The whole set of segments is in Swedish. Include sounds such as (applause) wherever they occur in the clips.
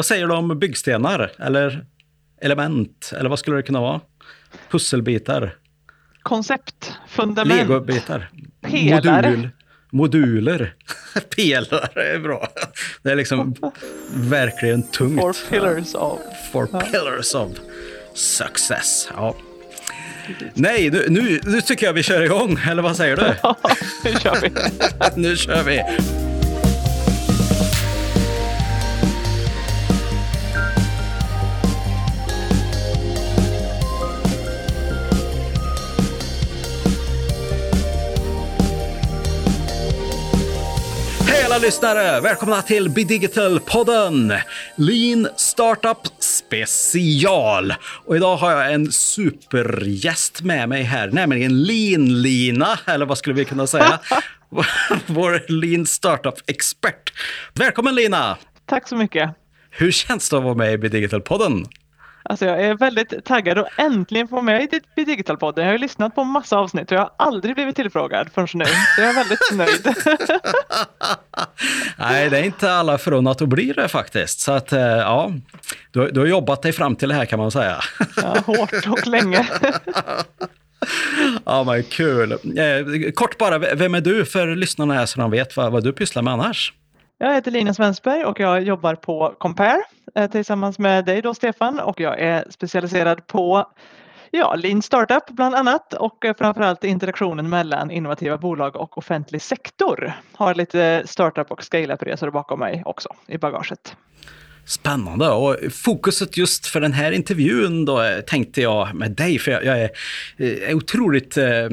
Vad säger du om byggstenar eller element? Eller vad skulle det kunna vara? Pusselbitar? Koncept, fundament. Legobitar? Pelare. Modul, moduler? (laughs) Pelare är bra. Det är liksom verkligen tungt. Four pillars of. Four pillars of success. Ja. Nej, nu, nu, nu tycker jag vi kör igång. Eller vad säger du? (laughs) Ja, nu kör vi. (laughs) nu kör vi. Lyssnare! Välkomna till BeDigital-podden! Lean Startup special. Och idag har jag en supergäst med mig här, nämligen Lean-Lina, eller vad skulle vi kunna säga? (laughs) Vår Lean Startup-expert. Välkommen Lina! Tack så mycket. Hur känns det att vara med i BeDigital-podden? Alltså jag är väldigt taggad och äntligen få med i Digitalpodden. Jag har ju lyssnat på massa avsnitt och jag har aldrig blivit tillfrågad förrän nu. Så jag är väldigt nöjd. (laughs) Nej, det är inte alla förunnat att bli det faktiskt. Så att, ja, du, du har jobbat dig fram till det här kan man säga. Ja, hårt och länge. (laughs) Ja, men kul. Eh, kort bara, vem är du för lyssnarna här så de vet vad, vad du pysslar med annars? Jag heter Lina Svensberg och jag jobbar på Compare eh, tillsammans med dig då Stefan och jag är specialiserad på ja, Lean Startup bland annat och eh, framförallt interaktionen mellan innovativa bolag och offentlig sektor. Har lite startup och scale-up-resor bakom mig också i bagaget. Spännande. Och fokuset just för den här intervjun då eh, tänkte jag med dig, för jag, är, är otroligt eh,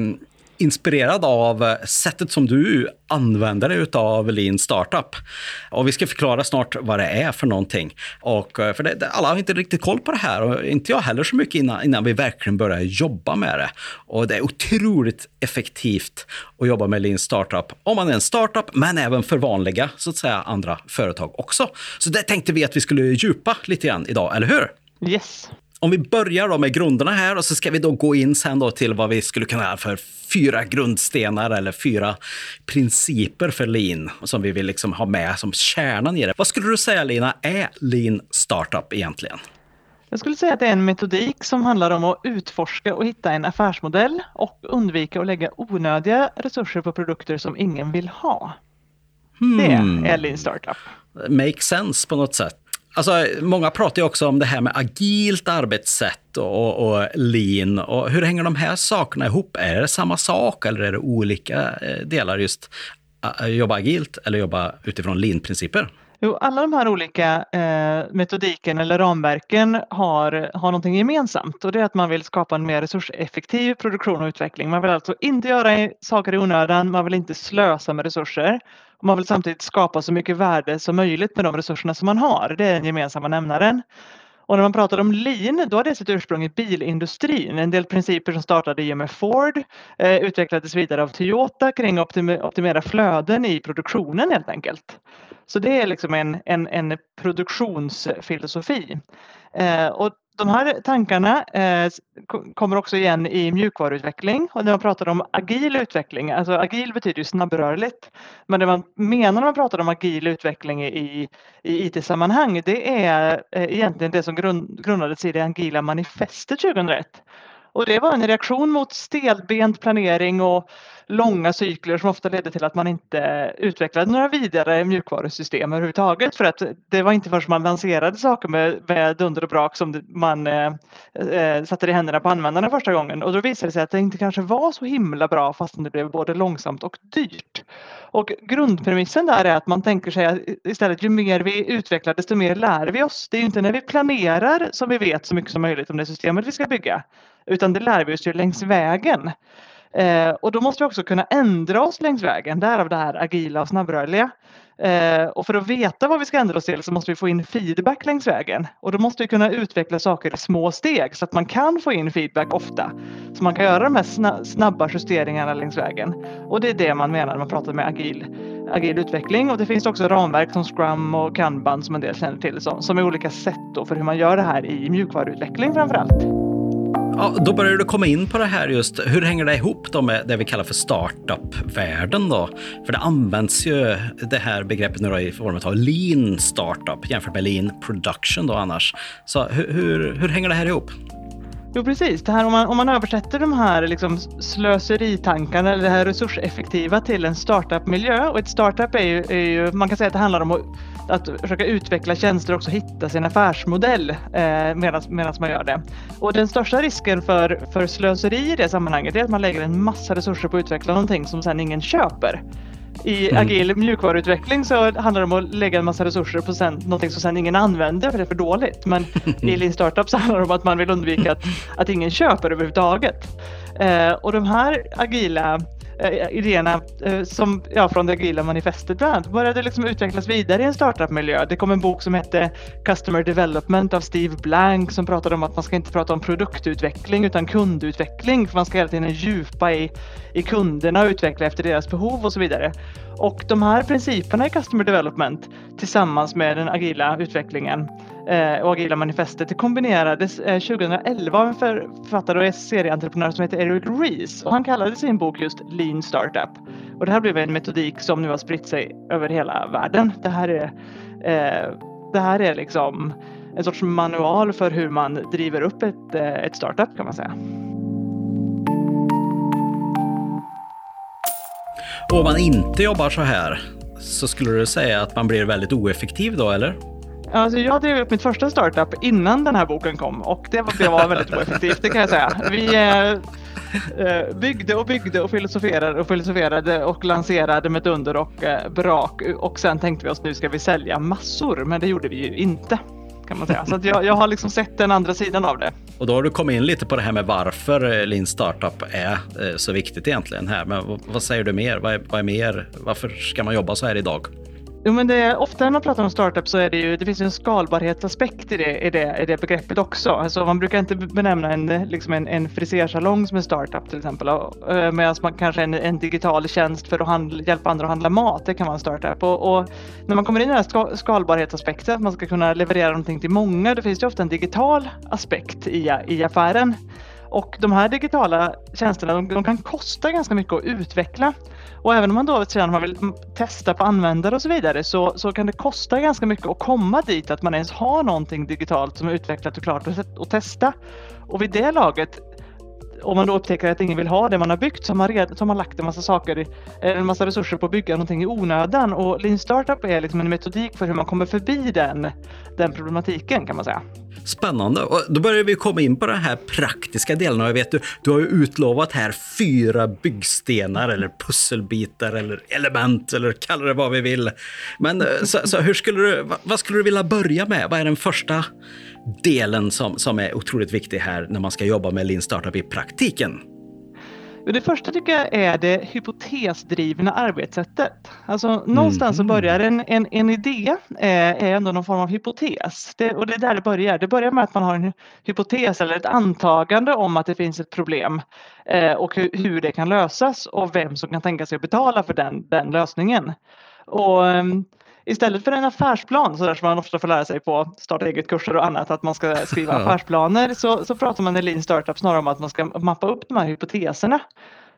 inspirerad av sättet som du använder dig av Lean Startup. Och vi ska förklara snart vad det är för någonting. Och, eh, för det, alla har inte riktigt koll på det här och inte jag heller så mycket innan, innan vi verkligen börjar jobba med det. Och det är otroligt effektivt att jobba med Lean Startup om man är en startup, men även för vanliga så att säga andra företag också. Så det tänkte vi att vi skulle djupa lite grann idag, eller hur? Yes om vi börjar då med grunderna här och så ska vi då gå in sen då till vad vi skulle kunna ha för fyra grundstenar eller fyra principer för lean som vi vill liksom ha med som kärnan i det. Vad skulle du säga Lina, är lean startup egentligen? Jag skulle säga att det är en metodik som handlar om att utforska och hitta en affärsmodell och undvika att lägga onödiga resurser på produkter som ingen vill ha. Hmm. Det är lean startup. Make sense på något sätt. Alltså, många pratar ju också om det här med agilt arbetssätt och, och lean. Och hur hänger de här sakerna ihop? Är det samma sak eller är det olika eh, delar just eh, eh, jobba agilt eller jobba utifrån lean-principer? Jo, alla de här olika eh, metodiken eller ramverken har, har någonting gemensamt och det är att man vill skapa en mer resurseffektiv produktion och utveckling. Man vill alltså inte göra saker i onödan, man vill inte slösa med resurser och man vill samtidigt skapa så mycket värde som möjligt med de resurserna som man har. Det är den gemensamma nämnaren. Och när man pratar om lean, då har det sitt ursprung i bilindustrin. En del principer som startade i och med Ford eh, utvecklades vidare av Toyota kring att optimera flöden i produktionen helt enkelt. Så det är liksom en, en, en produktionsfilosofi. Eh, och de här tankarna eh, kommer också igen i mjukvaruutveckling och när man pratar om agil utveckling, alltså agil betyder ju snabbrörligt, men det man menar när man pratar om agil utveckling i, i IT-sammanhang det är eh, egentligen det som grund, grundades i det agila manifestet 2001. Och det var en reaktion mot stelbent planering och långa cykler som ofta ledde till att man inte utvecklade några vidare mjukvarusystem överhuvudtaget. För att det var inte förrän man lanserade saker med, med dunder och brak som man eh, eh, satte det i händerna på användarna första gången. Och då visade det sig att det inte kanske var så himla bra fastän det blev både långsamt och dyrt. Och grundpremissen där är att man tänker sig att istället ju mer vi utvecklar desto mer lär vi oss. Det är ju inte när vi planerar som vi vet så mycket som möjligt om det systemet vi ska bygga utan det lär vi oss ju längs vägen. Eh, och då måste vi också kunna ändra oss längs vägen, därav det här agila och snabbrörliga. Eh, och för att veta vad vi ska ändra oss till så måste vi få in feedback längs vägen. Och då måste vi kunna utveckla saker i små steg så att man kan få in feedback ofta. Så man kan göra de här snabba justeringarna längs vägen. Och det är det man menar när man pratar med agil, agil utveckling. Och det finns också ramverk som Scrum och Kanban som en del känner till som, som är olika sätt för hur man gör det här i mjukvaruutveckling framför allt. Ja, då börjar du komma in på det här just, hur hänger det ihop då med det vi kallar för startup-världen då? För det används ju det här begreppet nu då i form av lean startup jämfört med lean production då annars. Så hur, hur, hur hänger det här ihop? Jo precis, det här om man, om man översätter de här liksom slöseritankarna eller det här resurseffektiva till en startup-miljö och ett startup är ju, är ju, man kan säga att det handlar om att, att försöka utveckla tjänster och också hitta sin affärsmodell eh, medan man gör det. Och den största risken för, för slöseri i det sammanhanget är att man lägger en massa resurser på att utveckla någonting som sedan ingen köper. I mm. agil mjukvaruutveckling så handlar det om att lägga en massa resurser på sen, någonting som sen ingen använder för det är för dåligt. Men i (laughs) Lean Startup så handlar det om att man vill undvika att, att ingen köper överhuvudtaget. Eh, och de här agila Eh, idéerna eh, som, ja, från det agila manifestet bland annat började liksom utvecklas vidare i en startup-miljö. Det kom en bok som hette Customer Development av Steve Blank som pratade om att man ska inte prata om produktutveckling utan kundutveckling för man ska hela tiden djupa i, i kunderna och utveckla efter deras behov och så vidare. Och de här principerna i Customer Development tillsammans med den agila utvecklingen eh, och agila manifestet det kombinerades eh, 2011 av en författare och serieentreprenör som heter Eric Rees och han kallade sin bok just Lean Startup. Och det här blev en metodik som nu har spritt sig över hela världen. Det här är, eh, det här är liksom en sorts manual för hur man driver upp ett, ett startup kan man säga. Och om man inte jobbar så här så skulle du säga att man blir väldigt oeffektiv då, eller? Alltså jag drev upp mitt första startup innan den här boken kom och det var, det var väldigt oeffektivt, det kan jag säga. Vi eh, eh, byggde och byggde och filosoferade och filosoferade och lanserade med dunder och eh, brak och sen tänkte vi oss nu ska vi sälja massor, men det gjorde vi ju inte kan man säga. Så jag, jag har liksom sett den andra sidan av det. Och då har du kommit in lite på det här med varför eh, Lean Startup är eh, så viktigt egentligen här. Men vad säger du mer? Vad är, vad är mer? Varför ska man jobba så här idag? Jo, men det, ofta när man pratar om startup så är det ju, det finns en skalbarhetsaspekt i det, i det, i det begreppet också. Alltså man brukar inte benämna en, liksom en, en frisersalong som en startup till exempel. Eh, medan man kanske en, en digital tjänst för att handla, hjälpa andra att handla mat, det kan vara en startup. Och, och när man kommer in i den här skalbarhetsaspekten, att man ska kunna leverera någonting till många, då finns det ofta en digital aspekt i, i affären. Och de här digitala tjänsterna de, de, kan kosta ganska mycket att utveckla. Och även om man då sedan man vill testa på användare och så vidare så, så kan det kosta ganska mycket att komma dit att man ens har någonting digitalt som är utvecklat och klart att, att testa. Och vid det laget om man då upptäcker att ingen vill ha det man har byggt så har man, red, så har man lagt en massa saker, eh, en massa resurser på att bygga någonting i onödan och Lean Startup är liksom en metodik för hur man kommer förbi den, den problematiken kan man säga. Spännande. Och då börjar vi komma in på den här praktiska delen. Och jag vet, du, du har ju utlovat här fyra byggstenar eller pusselbitar eller element eller kalla det vad vi vill. Men eh, så, så hur skulle du, vad skulle du vilja börja med? Vad är den första delen som, som är otroligt viktig här när man ska jobba med Lean Startup i praktiken? Det första tycker jag är det hypotesdrivna arbetssättet. Alltså någonstans så mm. börjar en, en, en idé eh, är ändå någon form av hypotes. Det, och det är där det börjar. Det börjar med att man har en hypotes eller ett antagande om att det finns ett problem eh, och hur, hur, det kan lösas och vem som kan tänka sig att betala för den, den lösningen. Och, ehm, istället för en affärsplan, så där som man ofta får lära sig på starta eget-kurser och annat, att man ska skriva (laughs) affärsplaner, så, så pratar man i Lean Startup snarare om att man ska mappa upp de här hypoteserna.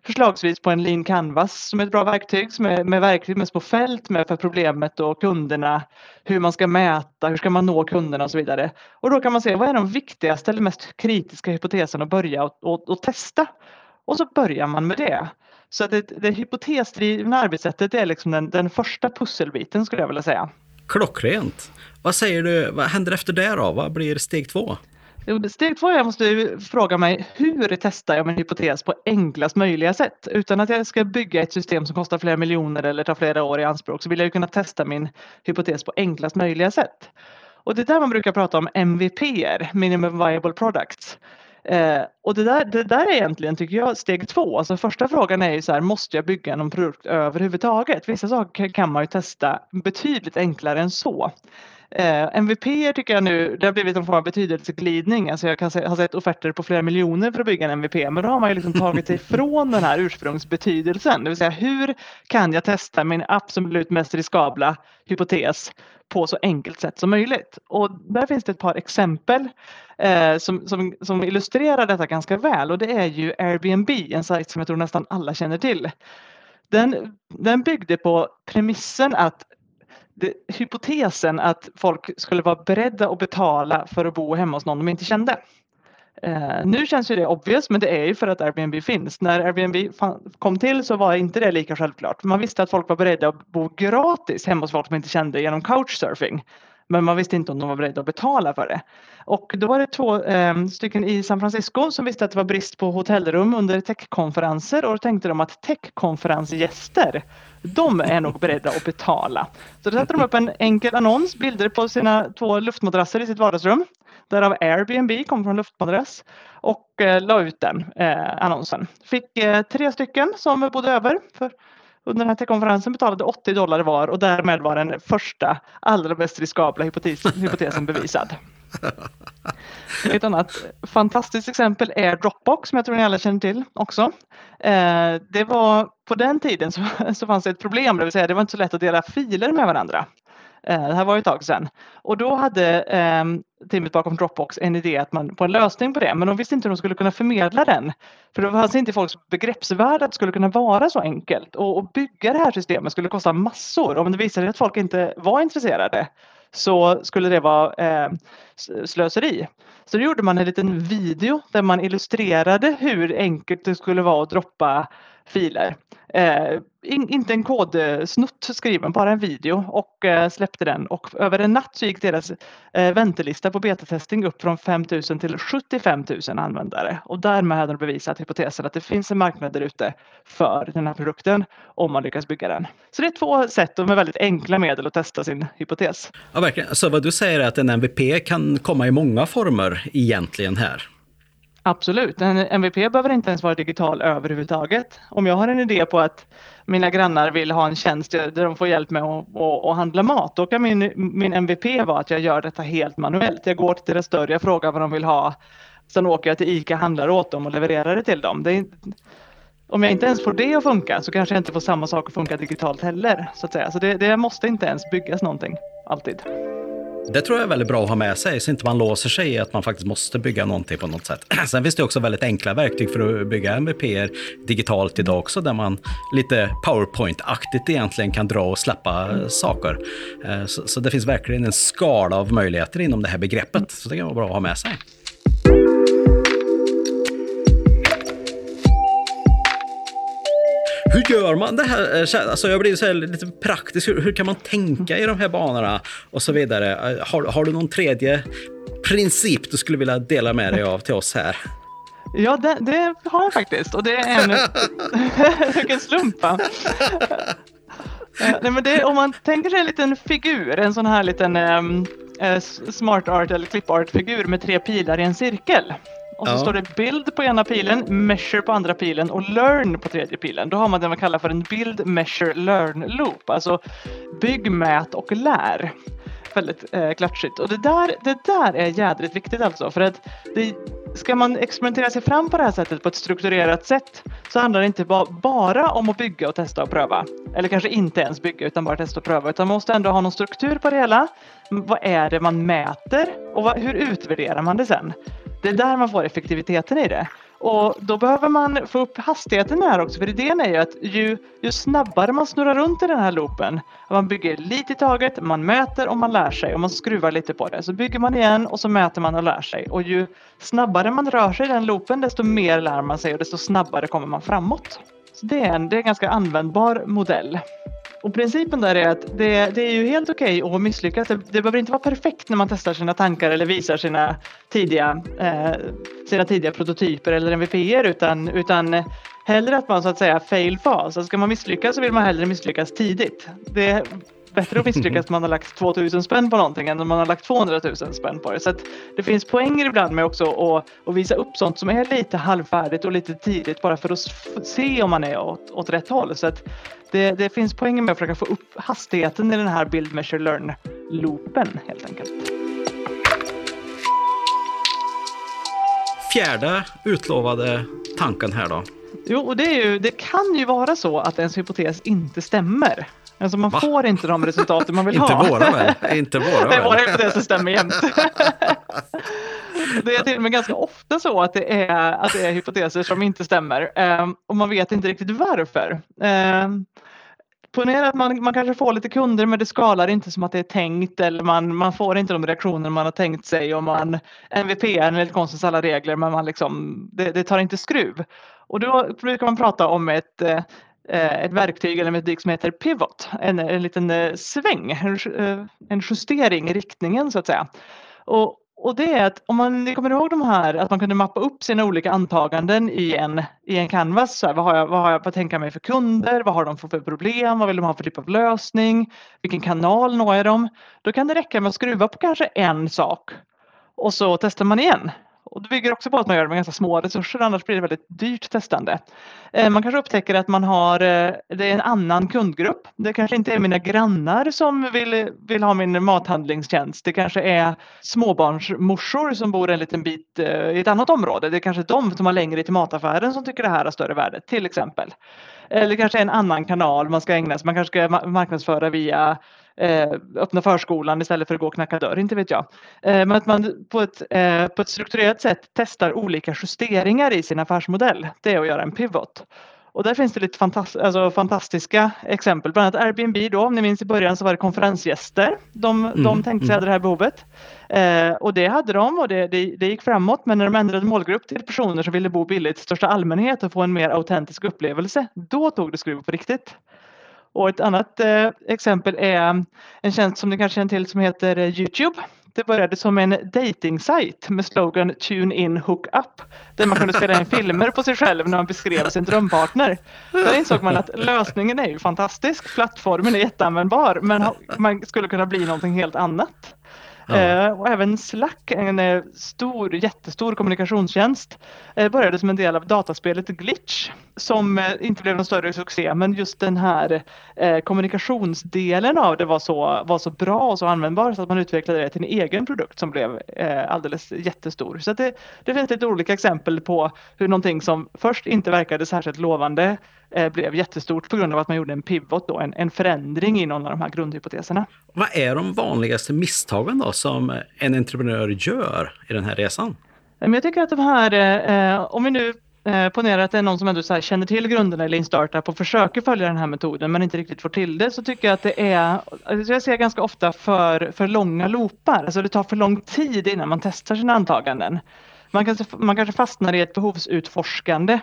Förslagsvis på en Lean Canvas som är ett bra verktyg som är med verktyg med små fält med för problemet och kunderna, hur man ska mäta, hur ska man nå kunderna och så vidare. Och då kan man se vad är de viktigaste eller mest kritiska hypoteserna att börja och, och, och testa. Och så börjar man med det. Så det, det hypotesdrivna arbetssättet är liksom den, den första pusselbiten skulle jag vilja säga. Klockrent. Vad säger du, vad händer efter det då? Vad blir steg två? Steg två, jag måste fråga mig hur testar jag min hypotes på enklast möjliga sätt? Utan att jag ska bygga ett system som kostar flera miljoner eller tar flera år i anspråk så vill jag ju kunna testa min hypotes på enklast möjliga sätt. Och det är där man brukar prata om MVP, minimum viable products. Eh, och det där, det där är egentligen, tycker jag, steg två. Alltså första frågan är ju så här, måste jag bygga någon produkt överhuvudtaget? Vissa saker kan man ju testa betydligt enklare än så. Eh, MVP tycker jag nu, det har blivit en form av betydelseglidning. Alltså jag kan se, har sett offerter på flera miljoner för att bygga en MVP, men då har man ju liksom tagit sig ifrån den här ursprungsbetydelsen. Det vill säga hur kan jag testa min absolut mest riskabla hypotes på så enkelt sätt som möjligt? Och där finns det ett par exempel eh, som, som, som illustrerar detta ganska väl och det är ju Airbnb, en sajt som jag tror nästan alla känner till. Den, den byggde på premissen att det, hypotesen att folk skulle vara beredda att betala för att bo hemma hos någon de inte kände. Uh, nu känns ju det obvious, men det är ju för att Airbnb finns. När Airbnb kom till så var inte det lika självklart. Man visste att folk var beredda att bo gratis hemma hos folk de inte kände genom couchsurfing. Men man visste inte om de var beredda att betala för det. Och då var det två eh, stycken i San Francisco som visste att det var brist på hotellrum under techkonferenser och då tänkte de att techkonferensgäster, de är nog beredda att betala. Så då satte de upp en enkel annons, bilder på sina två luftmadrasser i sitt vardagsrum. Därav Airbnb kom från luftmadrass och eh, la ut den eh, annonsen. Fick eh, tre stycken som bodde över för under den här techkonferensen betalade 80 dollar var och därmed var den första allra mest riskabla hypotes, (laughs) hypotesen bevisad. Ett annat fantastiskt exempel är Dropbox som jag tror ni alla känner till också. Eh, det var på den tiden så, så fanns det ett problem, det vill säga det var inte så lätt att dela filer med varandra. Eh, det här var ett tag sedan. Och då hade eh, teamet bakom Dropbox en idé att man, på en lösning på det, men de visste inte hur de skulle kunna förmedla den. För det fanns inte i folks begreppsvärld att det skulle kunna vara så enkelt. Och, och bygga det här systemet skulle kosta massor. Om det visade sig att folk inte var intresserade så skulle det vara eh, slöseri. Så då gjorde man en liten video där man illustrerade hur enkelt det skulle vara att droppa filer. Eh, in, inte en kodsnutt skriven, bara en video och eh, släppte den och över en natt så gick deras eh, väntelista på betatesting upp från 5000 till 75 000 användare och därmed hade de bevisat hypotesen att det finns en marknad där ute för den här produkten om man lyckas bygga den. Så det är två sätt och med väldigt enkla medel att testa sin hypotes. Ja, verkligen. Så vad du säger är att en MVP kan komma i många former egentligen här? Absolut, en MVP behöver inte ens vara digital överhuvudtaget. Om jag har en idé på att mina grannar vill ha en tjänst där de får hjälp med att, att, att handla mat, då kan min, min MVP vara att jag gör detta helt manuellt. Jag går till deras dörr, jag frågar vad de vill ha. Sen åker jag till ICA, handlar åt dem och levererar det till dem. Det är, om jag inte ens får det att funka så kanske jag inte får samma sak att funka digitalt heller. Så att säga. Så det, det måste inte ens byggas någonting, alltid. Det tror jag är väldigt bra att ha med sig, så inte man låser sig i att man faktiskt måste bygga någonting på något sätt. (clears throat) Sen finns det också väldigt enkla verktyg för att bygga MVP digitalt idag också, där man lite PowerPoint-aktigt egentligen kan dra och släppa saker. Eh, så, det finns verkligen en skala av möjligheter inom det här begreppet, så det kan vara bra att ha med sig. Hur gör man det här? Eh, alltså jag blir så lite praktisk. Hur, hur, kan man tänka i de här banorna och så vidare? Eh, har, har du någon tredje princip du skulle vilja dela med dig av till oss här? Ja, det, det har jag faktiskt. Och det är en... (laughs) Vilken slump! va? Eh, nej, men det, om man tänker sig en liten figur, en sån här liten um, smart art eller clip art figur med tre pilar i en cirkel. Och så ja. står det bild på ena pilen, measure på andra pilen och learn på tredje pilen. Då har man det man kallar för en build, measure, learn loop. Alltså bygg, mät och lär. Väldigt eh, klatschigt. Och det där, det där är jädrigt viktigt alltså. För att det, ska man experimentera sig fram på det här sättet på ett strukturerat sätt så handlar det inte ba bara om att bygga och testa och pröva. Eller kanske inte ens bygga utan bara testa och pröva. Utan man måste ändå ha någon struktur på det hela. Vad är det man mäter och vad, hur utvärderar man det sen? Det är där man får effektiviteten i det. Och då behöver man få upp hastigheten här också, för idén är ju att ju, ju snabbare man snurrar runt i den här loopen, man bygger lite i taget, man mäter och man lär sig och man skruvar lite på det. Så bygger man igen och så mäter man och lär sig. Och ju snabbare man rör sig i den loopen, desto mer lär man sig och desto snabbare kommer man framåt. Så det är en, det är en ganska användbar modell. Och principen där är att det, det är ju helt okej okay att misslyckas. Det, det behöver inte vara perfekt när man testar sina tankar eller visar sina tidiga, eh, sina tidiga prototyper eller MVPer utan, utan hellre att man så att säga fail fast. Alltså ska man misslyckas så vill man hellre misslyckas tidigt. Det, bättre att misslyckas om man har lagt 2000 spänn på någonting än om man har lagt 200 000 spänn på det. Så det finns poänger ibland med också att, att visa upp sånt som är lite halvfärdigt och lite tidigt bara för att se om man är åt, åt rätt håll. Så det, det, finns poänger med att försöka få upp hastigheten i den här build, measure, learn-loopen helt enkelt. Fjärde utlovade tanken här då? Jo, och det, ju, det kan ju vara så att ens hypotes inte stämmer. Alltså man Va? får inte de resultaten man vill (laughs) inte ha. Våra väl? Inte våra (laughs) väl? våra hypoteser stämmer jämt. (laughs) Det är till och med ganska ofta så att det är, att det är hypoteser som inte stämmer um, och man vet inte riktigt varför. Um, Ponera att man, man kanske får lite kunder men det skalar inte som att det är tänkt eller man, man får inte de reaktioner man har tänkt sig och man MVP är enligt konstens alla regler men man liksom, det, det, tar inte skruv. Och då brukar man prata om ett, eh, Eh, ett verktyg eller metodik som heter pivot, en, en liten eh, sväng, en, eh, en justering i riktningen så att säga. Och och det är att om man kommer ihåg de här att man kunde mappa upp sina olika antaganden i en, i en canvas. Så här, vad, har jag, vad har jag att tänka mig för kunder? Vad har de för problem? Vad vill de ha för typ av lösning? Vilken kanal når jag dem? Då kan det räcka med att skruva på kanske en sak och så testar man igen. Och det bygger också på att man gör det med ganska små resurser, annars blir det väldigt dyrt testande. Eh, man kanske upptäcker att man har, eh, det är en annan kundgrupp. Det kanske inte är mina grannar som vill, vill ha min mathandlingstjänst. Det kanske är småbarnsmorsor som bor en liten bit eh, i ett annat område. Det är kanske de som har längre till mataffären som tycker det här har större värde, till exempel. Eller kanske en annan kanal man ska ägna sig Man kanske ska marknadsföra via öppna förskolan istället för att gå och knacka dörr, inte vet jag. Eh, men att man på ett, eh, på ett strukturerat sätt testar olika justeringar i sin affärsmodell. Det är att göra en pivot. Och där finns det lite fantast alltså fantastiska exempel, bland annat Airbnb då, om ni minns i början så var det konferensgäster. De, mm, de tänkte sig mm. hade det här behovet. Eh, och det hade de och det, det, det, gick framåt men när de ändrade målgrupp till personer som ville bo billigt i största allmänhet och få en mer autentisk upplevelse, då tog det skruv på riktigt. Och ett annat eh, exempel är en tjänst som ni kanske känner till som heter Youtube. Det började som en dating-sajt med slogan Tune in hook up där man kunde spela in (laughs) filmer på sig själv när man beskrev sin drömpartner. Där insåg man att lösningen är ju fantastisk, plattformen är jätteanvändbar men man skulle kunna bli någonting helt annat. Eh, och även Slack, en eh, stor, jättestor kommunikationstjänst, eh, började som en del av dataspelet Glitch som inte blev någon större succé men just den här kommunikationsdelen av det var så, var så bra och så användbar så att man utvecklade det till en egen produkt som blev alldeles jättestor. Så det, det finns lite olika exempel på hur någonting som först inte verkade särskilt lovande blev jättestort på grund av att man gjorde en pivot, då, en, en förändring i någon av de här grundhypoteserna. Vad är de vanligaste misstagen då som en entreprenör gör i den här resan? Jag tycker att de här, eh, om vi nu eh, ponerar att det är någon som ändå så känner till grunderna i Lean Startup och försöker följa den här metoden men inte riktigt får till det så tycker jag att det är, alltså jag ser ganska ofta för, för långa loopar. Alltså det tar för lång tid innan man testar sina antaganden. Man kanske, man kanske fastnar i ett behovsutforskande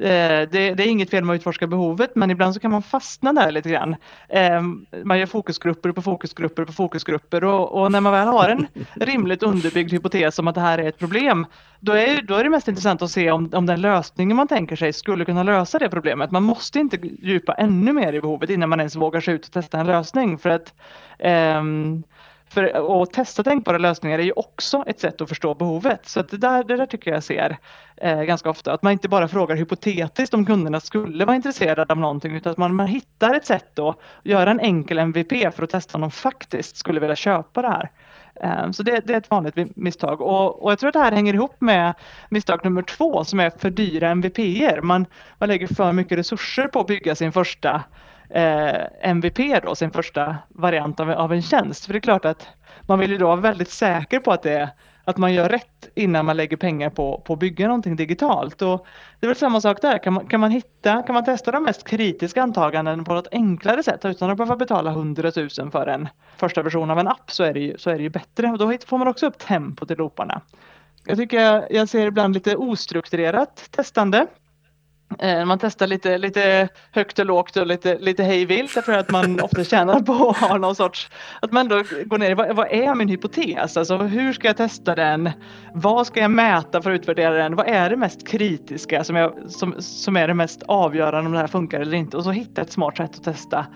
Eh, det, det, är inget fel med att utforska behovet men ibland så kan man fastna där lite grann. Eh, man gör fokusgrupper på fokusgrupper på fokusgrupper och, och, när man väl har en (laughs) rimligt underbyggd hypotes om att det här är ett problem då är, då är det mest intressant att se om, om den lösningen man tänker sig skulle kunna lösa det problemet. Man måste inte djupa ännu mer i behovet innan man ens vågar sig ut och testa en lösning för att um, för att testa tänkbara lösningar är ju också ett sätt att förstå behovet. Så det, där, det där tycker jag ser eh, ganska ofta. Att man inte bara frågar hypotetiskt om kunderna skulle vara intresserade av någonting utan att man, man hittar ett sätt att göra en enkel MVP för att testa om de faktiskt skulle vilja köpa det här. Eh, så det, det, är ett vanligt misstag och, och, jag tror att det här hänger ihop med misstag nummer två som är för dyra MVPer. Man, man lägger för mycket resurser på att bygga sin första eh, MVP då, sin första variant av, av en tjänst. För det är klart att man vill ju då vara väldigt säker på att, det, att man gör rätt innan man lägger pengar på, på att bygga någonting digitalt. Och det är väl samma sak där, kan man, kan man hitta, kan man testa de mest kritiska antaganden på något enklare sätt utan att behöva betala 100 000 för en första version av en app så är det ju, så är det ju bättre och då får man också upp tempot i looparna. Jag tycker jag, jag ser ibland lite ostrukturerat testande man testar lite, lite högt och lågt och lite, lite hejvilt. Jag tror att man (laughs) ofta tjänar på att ha någon sorts, att man då går ner i vad, vad, är min hypotes? Alltså hur ska jag testa den? Vad ska jag mäta för att utvärdera den? Vad är det mest kritiska som, jag, som, som är det mest avgörande om det här funkar eller inte? Och så hitta ett smart sätt att testa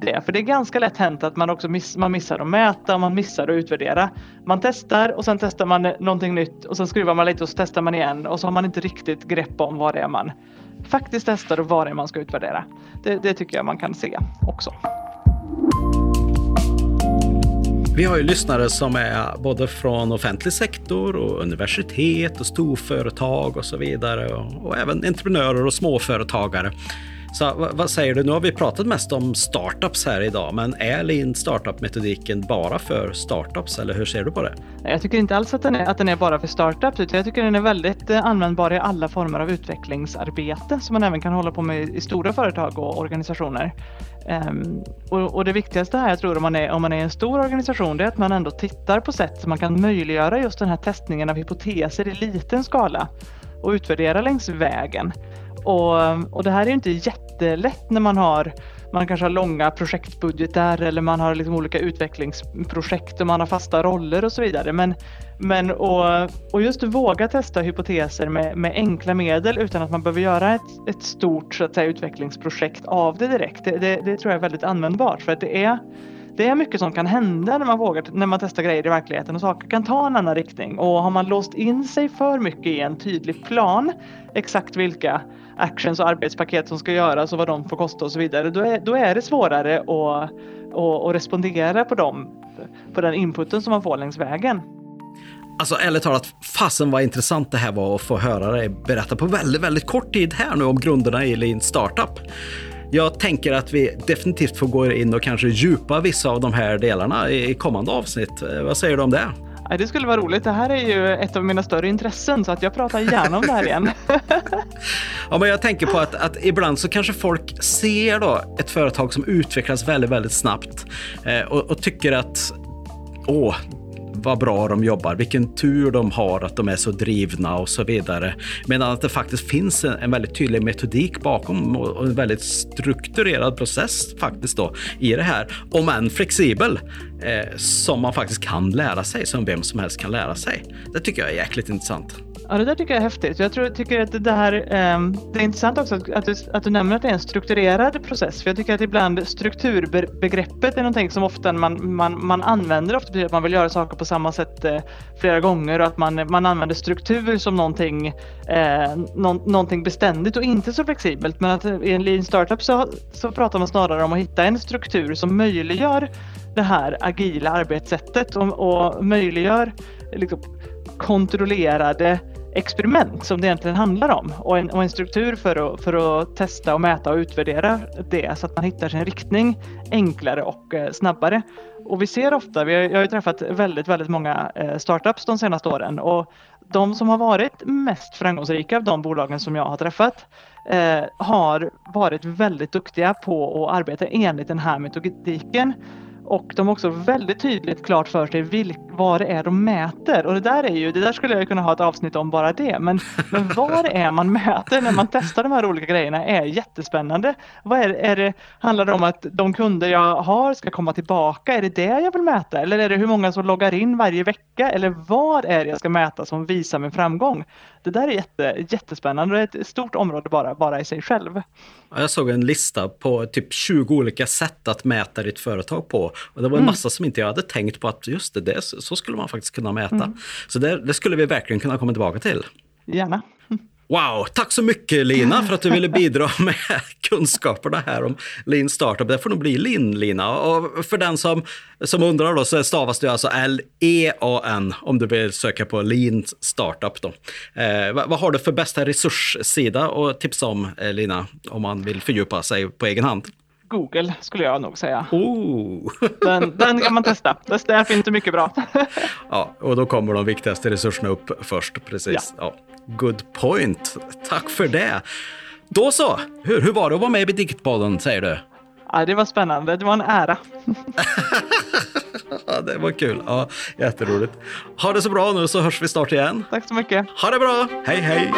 det. För det är ganska lätt hänt att man också miss, man missar att mäta och man missar att utvärdera. Man testar och sen testar man någonting nytt och sen skruvar man lite och så testar man igen och så har man inte riktigt grepp om vad det är man faktiskt testar och vad det är man ska utvärdera. Det, det tycker jag man kan se också. Vi har ju lyssnare som är både från offentlig sektor och universitet och storföretag och så vidare och, och även entreprenörer och småföretagare. Så vad säger du? Nu har vi pratat mest om startups här idag, men är Lean startup-metodiken bara för startups eller hur ser du på det? Jag tycker inte alls att den är, att den är bara för startups, utan jag tycker den är väldigt eh, användbar i alla former av utvecklingsarbete som man även kan hålla på med i stora företag och organisationer. Um, och, och, det viktigaste här, jag tror om man, är, om man är en stor organisation, det är att man ändå tittar på sätt som man kan möjliggöra just den här testningen av hypoteser i liten skala och utvärdera längs vägen. Och, och det här är inte jättelätt när man har man kanske har långa projektbudgetar eller man har liksom olika utvecklingsprojekt och man har fasta roller och så vidare. Men, men och, och just våga testa hypoteser med, med enkla medel utan att man behöver göra ett, ett stort så att säga, utvecklingsprojekt av det direkt. Det, det, det tror jag är väldigt användbart för att det är det är mycket som kan hända när man vågar, när man testar grejer i verkligheten och saker kan ta en annan riktning. Och har man låst in sig för mycket i en tydlig plan, exakt vilka actions och arbetspaket som ska göras och vad de får kosta och så vidare, då är, då är det svårare att, att, att respondera på, dem, på den inputen som man får längs vägen. Alltså ärligt talat, fasen vad intressant det här var att få höra dig berätta på väldigt, väldigt kort tid här nu om grunderna i Lean Startup. Jag tänker att vi definitivt får gå in och kanske djupa vissa av de här delarna i kommande avsnitt. Vad säger du om det? det skulle vara roligt. Det här är ju ett av mina större intressen så att jag pratar gärna om det här igen. (laughs) ja, men jag tänker på att, att ibland så kanske folk ser då ett företag som utvecklas väldigt, väldigt snabbt eh, och, och tycker att åh, vad bra de jobbar, vilken tur de har att de är så drivna och så vidare. Medan att det faktiskt finns en, en väldigt tydlig metodik bakom och en väldigt strukturerad process faktiskt då i det här, om än flexibel, eh, som man faktiskt kan lära sig, som vem som helst kan lära sig. Det tycker jag är jäkligt intressant. Ja, det där tycker jag är häftigt. Jag tror, tycker att det här, um, det är intressant också att du, att du nämner att det är en strukturerad process. För jag tycker att ibland strukturbegreppet är någonting som ofta man, man, man använder ofta betyder att man vill göra saker på samma sätt eh, flera gånger och att man, man använder struktur som någonting, eh, no, någonting beständigt och inte så flexibelt. Men att i en lean startup så, så pratar man snarare om att hitta en struktur som möjliggör det här agila arbetssättet och, och möjliggör liksom, kontrollerade experiment som det egentligen handlar om. Och en, och en struktur för att, för att testa och mäta och utvärdera det så att man hittar sin riktning enklare och eh, snabbare. Och vi ser ofta, vi har, jag har ju träffat väldigt, väldigt många eh, startups de senaste åren. Och de som har varit mest framgångsrika av de bolagen som jag har träffat eh, har varit väldigt duktiga på att arbeta enligt den här metodiken och de har också väldigt tydligt klart för sig vilk, vad det är de mäter. Och det där är ju, det där skulle jag kunna ha ett avsnitt om bara det. Men, men vad det är man mäter när man testar de här olika grejerna är jättespännande. Vad är, är det, handlar det om att de kunder jag har ska komma tillbaka? Är det det jag vill mäta? Eller är det hur många som loggar in varje vecka? Eller vad är det jag ska mäta som visar min framgång? Det där är jätte, jättespännande och ett stort område bara, bara i sig själv. Jag såg en lista på typ 20 olika sätt att mäta ditt företag på. Och det var en mm. massa som inte jag hade tänkt på att just det, det så skulle man faktiskt kunna mäta. Mm. Så det, det skulle vi verkligen kunna komma tillbaka till. Gärna. Wow, tack så mycket Lina för att du ville (laughs) bidra med kunskaperna här om Lean Startup. Det får nog bli Lin, Lina. Och för den som, som undrar då så stavas det alltså L-E-A-N om du vill söka på Lean Startup. Då. Eh, vad, vad, har du för bästa resurssida att tipsa om, eh, Lina, om man vill fördjupa sig på egen hand? Google skulle jag nog säga. Oh. Den, den kan man testa. Där finns det mycket bra. (laughs) ja, och då kommer de viktigaste resurserna upp först. Precis. Ja. ja. Good point. Tack för det. Då så. Hur, hur var det att vara med i Diktpodden, säger du? Ja, det var spännande. Det var en ära. (laughs) ja, det var kul. Ja, jätteroligt. Ha det så bra nu så hörs vi snart igen. Tack så mycket. Ha det bra. Hej, hej.